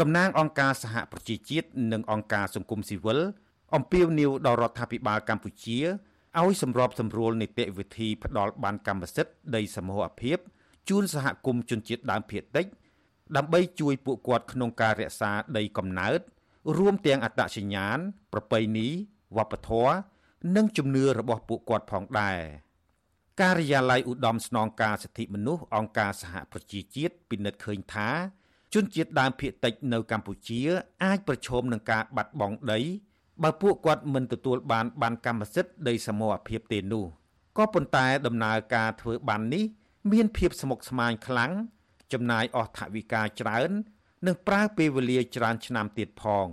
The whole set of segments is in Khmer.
តំណាងអង្គការសហប្រជាជាតិនិងអង្គការសង្គមស៊ីវិលអំពាវនាវដល់រដ្ឋាភិបាលកម្ពុជាឲ្យសម្របសម្រួលនីតិវិធីផ្ដាល់បានកម្មសិទ្ធិដីសមូហភាពជូនសហគមន៍ជនជាតិដើមភាគតិច ដើម្បីជួយពួកគាត់ក្នុងការរក្សាដីកំណើត រួមទាំងអត្តសញ្ញាណប្រពៃណីវប្បធម៌និងជំនឿរបស់ពួកគាត់ផងដែរការិយាល័យឧត្តមស្នងការសិទ្ធិមនុស្សអង្គការសហប្រជាជាតិពិនិត្យឃើញថា ជនជាតិដើមភាគតិចនៅកម្ពុជា អាចប្រឈមនឹងការបាត់បង់ដី បើពួកគាត់មិនទទួលបានបានកម្មសិទ្ធិដីសមរភាពទេនោះក៏ប៉ុន្តែដំណើរការធ្វើបាននេះ មានភាពស្មុគស្មាញខ្លាំងចំណាយអស់ថវិកាច្រើន និងប្រើពេលវេលាច្រើនឆ្នាំទៀតផង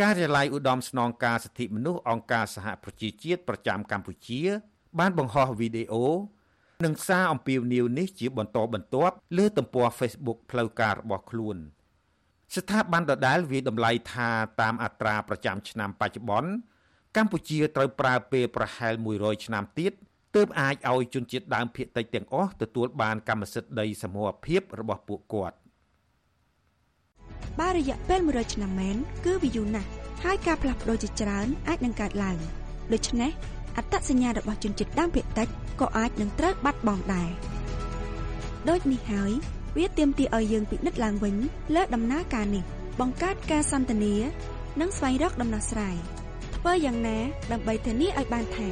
ការិយាល័យឧត្តមស្នងការសិទ្ធិមនុស្សអង្គការសហប្រជាជាតិប្រចាំកម្ពុជា បានបង្ហោះវីដេអូ និងសារអំពាវនាវនេះជាបន្តបន្ទាប់លើទំព័រ Facebook ផ្លូវការរបស់ខ្លួនស្ថាប័នដដែលវាតម្លៃថាតាមអត្រាប្រចាំឆ្នាំបច្ចុប្បន្នកម្ពុជាត្រូវប្រើពេលប្រហែល100ឆ្នាំទៀតទើបអាចឲ្យជនជាតិដើមភាគតិចទាំងអស់ទទួលបានកម្មសិទ្ធិដីសមរភាពរបស់ពួកគាត់បើរយៈពេល100ឆ្នាំមែនគឺវាយូរណាស់ហើយការផ្លាស់ប្ដូរជាច្រើនអាចនឹងកើតឡើងដូច្នេះ អត្តសញ្ញាណរបស់ជនជាតិដើមភាគតិចក៏អាចនឹងត្រូវបាត់បង់ដែរដូចនេះហើយវាទាមទារឲ្យយើងពិនិត្យឡើងវិញលើដំណើរការនេះបង្កើតការសន្ទនានិងស្វែងរកដំណោះស្រាយធ្វើយ៉ាងណាដើម្បីធានាឲ្យបានថា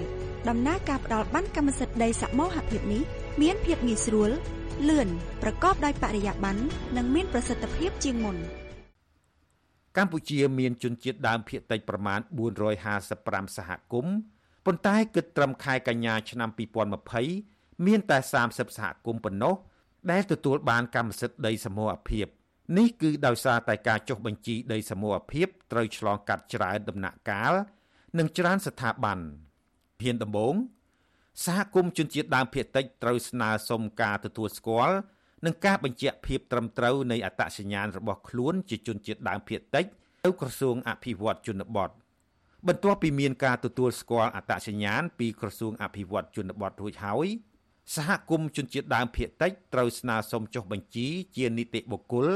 ដំណើរការផ្ដាល់បានកម្មសិទ្ធិដីសមូហភាពនេះមានភាពងាយស្រួលលឿនប្រកបដោយបរិយាបន្ននិងមានប្រសិទ្ធភាពជាងមុនកម្ពុជាមានជនជាតិដើមភាគតិចប្រមាណ455សហគមន៍ ប៉ុន្តែគិតត្រឹមខែកញ្ញាឆ្នាំ2020មានតែ30សហគមន៍ប៉ុណ្ណោះដែលទទួលបានកម្មសិទ្ធិដីសមូហភាពនេះគឺដោយសារតែការចុះបញ្ជីដីសមូហភាពត្រូវឆ្លងកាត់ច្រើនដំណាក់កាល និងច្រើនស្ថាប័នហ៊ានដំបងសហគមន៍ជនជាតិដើមភាគតិចត្រូវស្នើសុំការទទួលស្គាល់និងការបញ្ជាក់ភាពត្រឹមត្រូវនៃអត្តសញ្ញាណរបស់ខ្លួនជាជនជាតិដើមភាគតិចទៅក្រសួងអភិវឌ្ឍជនបទ បន្ទាប់ពីមានការទទួលស្គាល់អត្តសញ្ញាណពីក្រសួងអភិវឌ្ឍជនបទរួចហើយសហគមន៍ជនជាតិដើមភាគតិចត្រូវស្នើសុំចុះបញ្ជីជានីតិបុគ្គល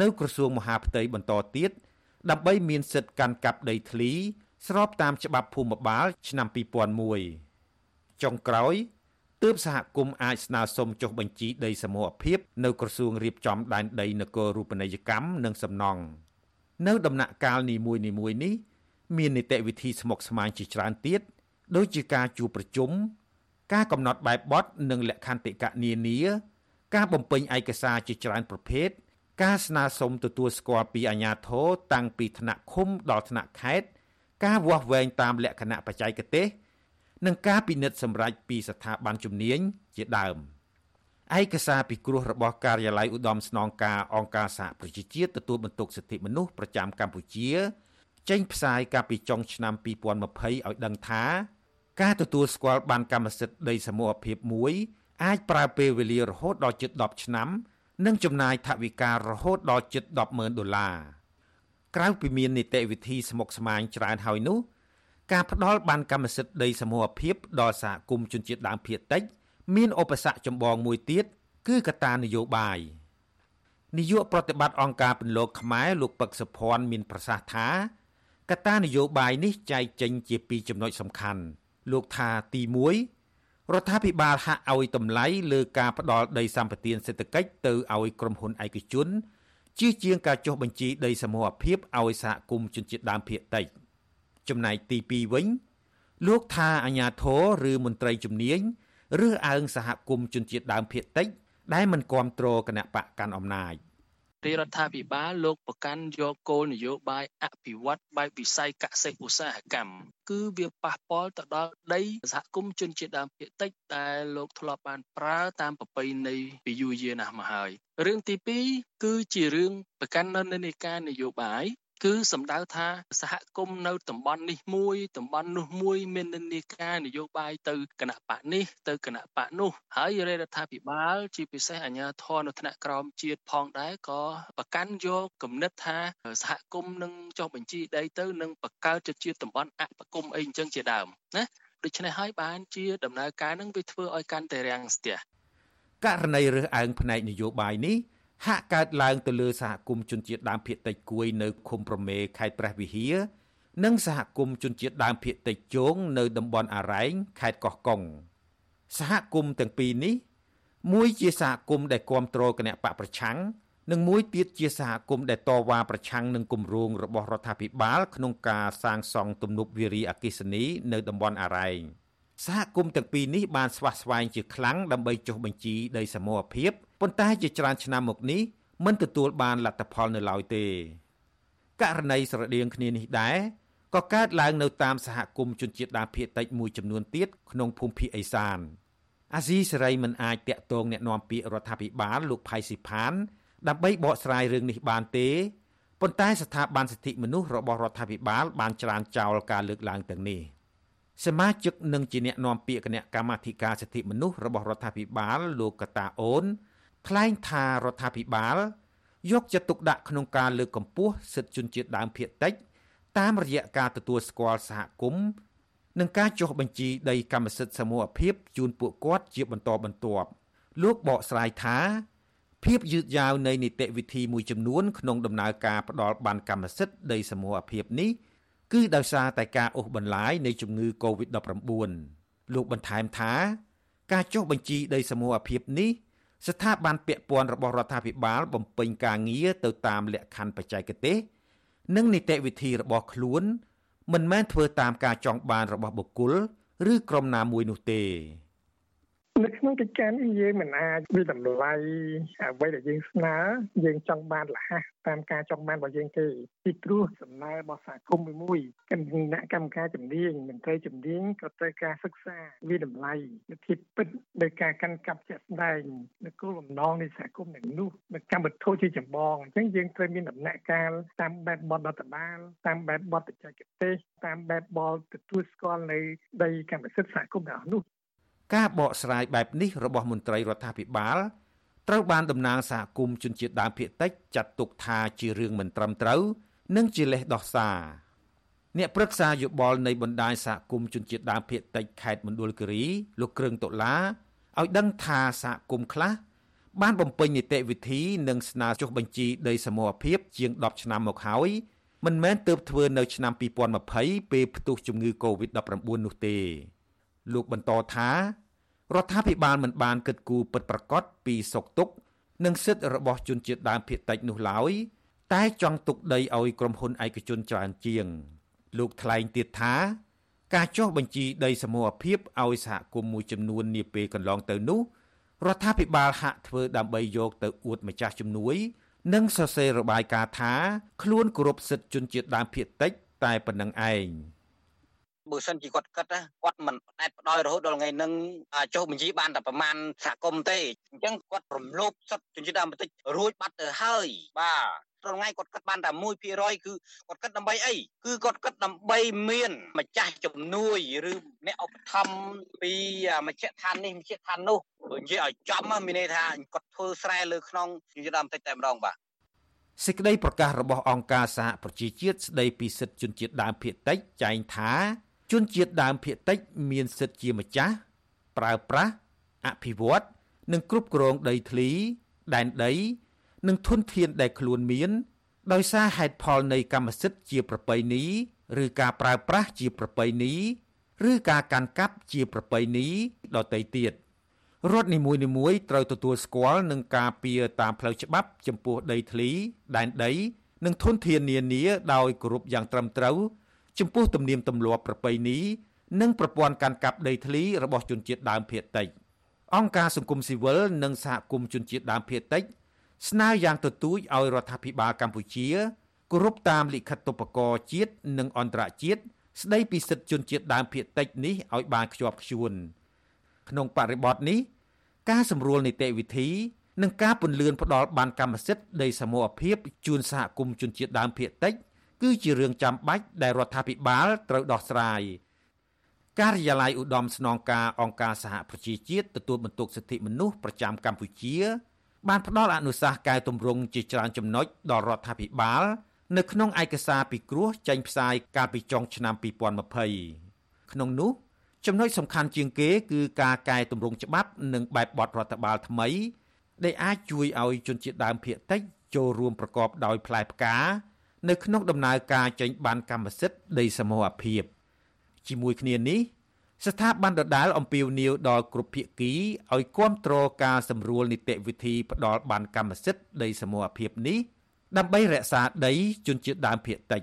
នៅក្រសួងមហាផ្ទៃបន្តទៀតដើម្បីមានសិទ្ធិកាន់កាប់ដីធ្លី ស្របតាមច្បាប់ភូមិបាល ឆ្នាំ2001ចុងក្រោយទើបសហគមន៍អាចស្នើសុំចុះបញ្ជីដីសមូហភាពនៅក្រសួងរៀបចំដែនដីនគររូបនីយកម្មនិងសំណង់នៅដំណាក់កាលនីមួយៗនេះ មាននីតិវិធីស្មុគស្មាញជាច្រើនទៀតដូចជាការជួបប្រជុំការកំណត់បែបបទនិងលក្ខន្តិកៈនានាការបំពេញឯកសារជាច្រើនប្រភេទការស្នើសុំទទួលស្គាល់ពីអាជ្ញាធរតាំងពីថ្នាក់ឃុំដល់ថ្នាក់ខេត្តការវាស់វែងតាមលក្ខណៈបច្ចេកទេស និងការពិនិត្យសម្រេចពីស្ថាប័នជំនាញជាដើមឯកសារពិគ្រោះរបស់ការិយាល័យឧត្តមស្នងការអង្គការសហប្រជាជាតិទទួលបន្ទុកសិទ្ធិមនុស្សប្រចាំកម្ពុជា ចេញផ្សាយកាលពីចុងឆ្នាំ2020ឲ្យដឹងថា ការទទួលស្គាល់បានកម្មសិទ្ធិដីសមូហភាពមួយអាចប្រើពេលវេលារហូតដល់ជិត10ឆ្នាំ និងចំណាយថវិការហូតដល់ជិត100,000ដុល្លារក្រៅពីមាននីតិវិធីស្មុគស្មាញច្រើនហើយនោះការផ្ដល់បានកម្មសិទ្ធិដីសមូហភាពដល់សហគមន៍ជនជាតិដើមភាគតិច មានឧបសគ្គចម្បងមួយទៀតគឺកត្តានយោបាយនាយកប្រតិបត្តិអង្គការពន្លកខ្មែរលោកពឹកសុភ័ណ្ឌមានប្រសាសន៍ថា កត្តានយោបាយនេះចែកចេញជាពីរចំណុចសំខាន់លោកថាទី1រដ្ឋាភិបាលហាក់ឲ្យតម្លៃលើការផ្ដល់ដីសម្បត្តិសេដ្ឋកិច្ចទៅឲ្យក្រុមហ៊ុនឯកជនជាជាងការចុះបញ្ជីដីសមូហភាពឲ្យសហគមន៍ជនជាតិដើមភាគតិចចំណែកទី2វិញ លោកថាអាញាធរឬមន្ត្រីជំនាញឬអើងសហគមន៍ជនជាតិដើមភាគតិចដែលមិនគ្រប់គ្រងគណៈបកកាន់អំណាច។ រាជរដ្ឋាភិបាលលោកប្រកាន់យកគោលនយោបាយអភិវឌ្ឍបែបវិស័យកសិឧស្សាហកម្មគឺវាប៉ះពាល់ទៅដល់ដីសហគមន៍ជនជាតិដើមភាគតិចដែលលោកធ្លាប់បានប្រើតាមប្រពៃណីពីយូរយារណាស់មកហើយរឿងទី2គឺជារឿងប្រកាន់នៅនៃការនយោបាយ គឺសំដៅថាសហគមន៍នៅតំបន់នេះមួយតំបន់នោះមួយមាននិន្នាការនយោបាយទៅគណៈបកនេះទៅគណៈបកនោះហើយរដ្ឋាភិបាល ជាពិសេសអាជ្ញាធរនៅថ្នាក់ក្រោមជាតិផងដែរក៏ប្រកាន់យកគំនិតថាសហគមន៍នឹងចុះបញ្ជីដីទៅនឹងបង្កើតជាតំបន់អបគមអីអញ្ចឹងជាដើមណាដូច្នេះហើយបានជាដំណើរការនឹងវាធ្វើឲ្យកាន់តែរាំងស្ទះករណីរើសអើងផ្នែកនយោបាយនេះ ហាក់កើតឡើងទៅលើសហគមន៍ជនជាតិដើមភាគតិចគួយនៅឃុំប្រមេខេត្តព្រះវិហារនិងសហគមន៍ជនជាតិដើមភាគតិចជងនៅតំបន់អារ៉ែងខេត្តកោះកុងសហគមន៍ទាំងពីរនេះ មួយជាសហគមន៍ដែលគ្រប់គ្រងគណៈបកប្រឆាំងនិងមួយទៀតជាសហគមន៍ដែលតវ៉ាប្រឆាំងនឹងគម្រោងរបស់រដ្ឋាភិបាល ក្នុងការសាងសង់ទំនប់វារីអគ្គិសនីនៅតំបន់អារ៉ែង សហគមន៍ទាំងពីរនេះបានស្វាស្វែងជាខ្លាំងដើម្បីចុះបញ្ជីដីសមរភាពប៉ុន្តែជាច្រើនឆ្នាំមកនេះមិនទទួលបានលទ្ធផលនៅឡើយទេករណីស្រដៀងគ្នានេះដែរក៏កើតឡើងនៅតាមសហគមន៍ជនជាតិដើមភាគតិចមួយចំនួនទៀតក្នុងភូមិភាគឦសានអាស៊ីសេរីមិនអាចតាក់ទងแนะនាំពាក្យរដ្ឋាភិបាលលោកផៃស៊ីផានដើម្បីបកស្រាយរឿងនេះបានទេប៉ុន្តែស្ថាប័នសិទ្ធិមនុស្សរបស់រដ្ឋាភិបាលបានច្រានចោលការលើកឡើងទាំងនេះ សមាជិកនិងជាអ្នកនាំពាក្យគណៈកម្មាធិការសិទ្ធិមនុស្សរបស់រដ្ឋាភិបាលលោកកតាអូនថ្លែងថារដ្ឋាភិបាលយកចិត្តទុកដាក់ក្នុងការលើកកម្ពស់សិទ្ធិជនជាតិដើមភាគតិច តាមរយៈការទទួលស្គាល់សហគមន៍និងការចុះបញ្ជីដីកម្មសិទ្ធិសមូហភាពជូនពួកគាត់ជាបន្តបន្ទាប់លោកបកស្រាយថាភាពយឺតយ៉ាវនៃនីតិវិធីមួយចំនួនក្នុងដំណើរការផ្ដាល់បានកម្មសិទ្ធិដីសមូហភាពនេះ គឺដោយសារតែការអូសបន្លាយនៃជំងឺ Covid-19 លោកបន្ថែមថា ការចុះបញ្ជីដីសមូហភាពនេះស្ថាប័នពាក់ព័ន្ធរបស់រដ្ឋាភិបាលបំពេញការងារទៅតាមលក្ខខណ្ឌបច្ចេកទេស និងនីតិវិធីរបស់ខ្លួន មិនមែនធ្វើតាមការចង់បានរបស់បុគ្គល ឬក្រុមណាមួយនោះទេ នៅក្នុងកិច្ចការនេះយើងមិនអាចវិតម្លៃអ្វីដែលយើងស្នើយើងចង់បានលះតាមការចង់បានរបស់យើងទេពីព្រោះសំណើរបស់សហគមន៍មួយគណៈកម្មការជំនាញមន្ត្រីជំនាញក៏ត្រូវការសិក្សាវិតម្លៃវិធីពិតដោយការកាន់កាប់ជាក់ស្ដែងនៅគោលបំណងនៃសហគមន៍ទាំងនោះនៅកម្មវិធីជាចម្បងអញ្ចឹងយើងត្រូវមានដំណាក់កាលតាមបែបបទរដ្ឋបាលតាមបែបបទបច្ចេកទេសតាមបែបបលទទួលស្គាល់នៅដីកម្មសិទ្ធិសហគមន៍ទាំងនោះ ការបកស្រាយបែបនេះរបស់មន្ត្រីរដ្ឋាភិបាលត្រូវបានតំណាងសហគមន៍ជនជាតិដើមភាគតិចចាត់ទុកថាជារឿងមិនត្រឹមត្រូវនិងជាលេសដោះសារអ្នកប្រឹក្សាយោបល់នៃបណ្ដាញសហគមន៍ជនជាតិដើមភាគតិចខេត្តមណ្ឌលគិរីលោកគ្រឿងតុលាឲ្យដឹងថាសហគមន៍ខ្លះបានបំពេញនីតិវិធីនិងស្នើចុះបញ្ជីដីសមរភាពជាង10ឆ្នាំមកហើយមិនមែនទើបធ្វើនៅឆ្នាំ2020ពេលផ្ទុះជំងឺ Covid-19 នោះទេ លោកបន្តថារដ្ឋាភិបាលមិនបានគិតគូរពិតប្រាកដពីសុខទុក្ខនិងសិទ្ធិរបស់ជនជាតិដើមភាគតិចនោះឡើយតែចង់ទុកដីឲ្យក្រុមហ៊ុនឯកជនច្រើនជាង លោកថ្លែងទៀតថា ការចុះបញ្ជីដីសមូហភាពឲ្យសហគមន៍មួយចំនួននាពេលកន្លងទៅនោះរដ្ឋាភិបាលហាក់ធ្វើដើម្បីយកទៅអួតម្ចាស់ជំនួយ និងសរសេររបាយការណ៍ថា ខ្លួនគោរពសិទ្ធិជនជាតិដើមភាគតិចតែប៉ុណ្្នឹងឯង។ បើសិនជាគាត់គិតណាគាត់មិនដែតផ្ដោយរហូតដល់ថ្ងៃនឹងចុះបញ្ជីបានតែប្រមាណសហគមន៍ទេអញ្ចឹងគាត់រំលោភសិទ្ធិជនជាតិដើមបន្តិចរួចបាត់ទៅហើយបាទត្រង់ថ្ងៃគាត់គិតបានតែ1%គឺគាត់គិតដើម្បីអីគឺគាត់គិតដើម្បីមានម្ចាស់ជំនួយឬអ្នកឧបត្ថម្ភពីមជ្ឈដ្ឋាននេះមជ្ឈដ្ឋាននោះបើនិយាយឲ្យចំមានន័យថាគាត់ធ្វើស្រែលើក្នុងជនជាតិដើមបន្តិចតែម្ដងបាទសេចក្តីប្រកាសរបស់អង្គការសហប្រជាជាតិស្តីពីសិទ្ធិជនជាតិដើមភាគតិចចែងថា ជនជាតិដើមភាគតិចមានសិទ្ធិជាម្ចាស់ប្រើប្រាស់អភិវឌ្ឍនិងគ្រប់គ្រងដីធ្លីដែនដី និងធនធានដែលខ្លួនមាន ដោយសារហេតុផលនៃកម្មសិទ្ធិជាប្រពៃណីឬការប្រើប្រាស់ជាប្រពៃណីឬការកាន់កាប់ជាប្រពៃណីដទៃទៀតរដ្ឋនីមួយៗត្រូវទទួលស្គាល់នឹងការពៀតាមផ្លូវច្បាប់ ចំពោះដីធ្លីដែនដី និងធនធាននានាដោយគោរពយ៉ាងត្រឹមត្រូវ ចំពោះទំនៀមទម្លាប់ប្រពៃណីនិងប្រព័ន្ធការកាប់ដីធ្លីរបស់ជនជាតិដើមភាគតិចអង្គការសង្គមស៊ីវិលនិងសហគមន៍ជនជាតិដើមភាគតិចស្នើយ៉ាងទទូចឲ្យរដ្ឋាភិបាលកម្ពុជាគោរពតាមលិខិតទុបកោជាតិនិងអន្តរជាតិស្ដីពីសិទ្ធិជនជាតិដើមភាគតិចនេះឲ្យបានខ្ជាប់ខ្ជួនក្នុងបរិបទនេះការសម្រួលនីតិវិធីនិងការពន្លឿនផ្ដល់បានកម្មសិទ្ធិដីសមូហភាពជូនសហគមន៍ជនជាតិដើមភាគតិច គឺជារឿងចាំបាច់ដែលរដ្ឋាភិបាលត្រូវដោះស្រាយការិយាល័យឧត្តមស្នងការអង្គការសហប្រជាជាតិទទួលបន្ទុកសិទ្ធិមនុស្សប្រចាំកម្ពុជាបានផ្ដល់អនុសាសន៍កែតម្រង់ជាច្រើនចំណុចដល់រដ្ឋាភិបាលនៅក្នុងឯកសារពិគ្រោះចេញផ្សាយកាលពីចុងឆ្នាំ2020ក្នុងនោះចំណុចសំខាន់ជាងគេគឺការកែតម្រង់ច្បាប់និងបែបបទរដ្ឋបាលថ្មី ដែលអាចជួយឲ្យជនជាតិដើមភាគតិចចូលរួមប្រកបដោយផ្លែផ្កា នៅក្នុងដំណើរការចេញបានកម្មសិទ្ធិដីសមូហភាពជាមួយគ្នានេះស្ថាប័នដដាលអំពាវនាវដល់គ្រប់ភាគីឲ្យគ្រប់គ្រងការសម្រួលនីតិវិធីផ្ដល់បានកម្មសិទ្ធិដីសមូហភាពនេះដើម្បីរក្សាដីជនជាតិដើមភាគតិច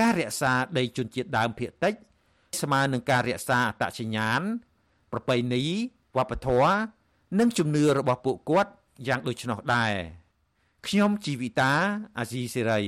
ការរក្សាដីជនជាតិដើមភាគតិច ស្មើនឹងការរក្សាអត្តសញ្ញាណប្រពៃណីវប្បធម៌និងជំនឿរបស់ពួកគាត់យ៉ាងដូច្នោះដែរ ខ្ញុំជីវិតាអាស៊ីសេរី